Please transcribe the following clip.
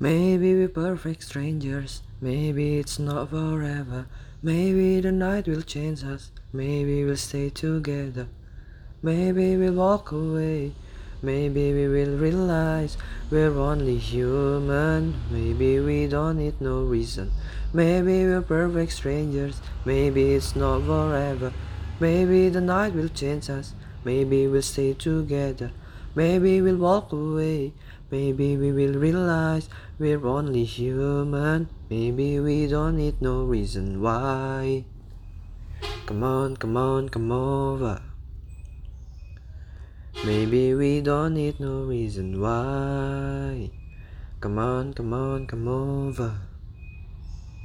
Maybe we're perfect strangers, maybe it's not forever. Maybe the night will change us, maybe we'll stay together. Maybe we'll walk away, maybe we will realize we're only human. Maybe we don't need no reason. Maybe we're perfect strangers, maybe it's not forever. Maybe the night will change us, maybe we'll stay together. Maybe we'll walk away, maybe we will realize we're only human. Maybe we don't need no reason why. Come on, come on, come over. Maybe we don't need no reason why. Come on, come on, come over.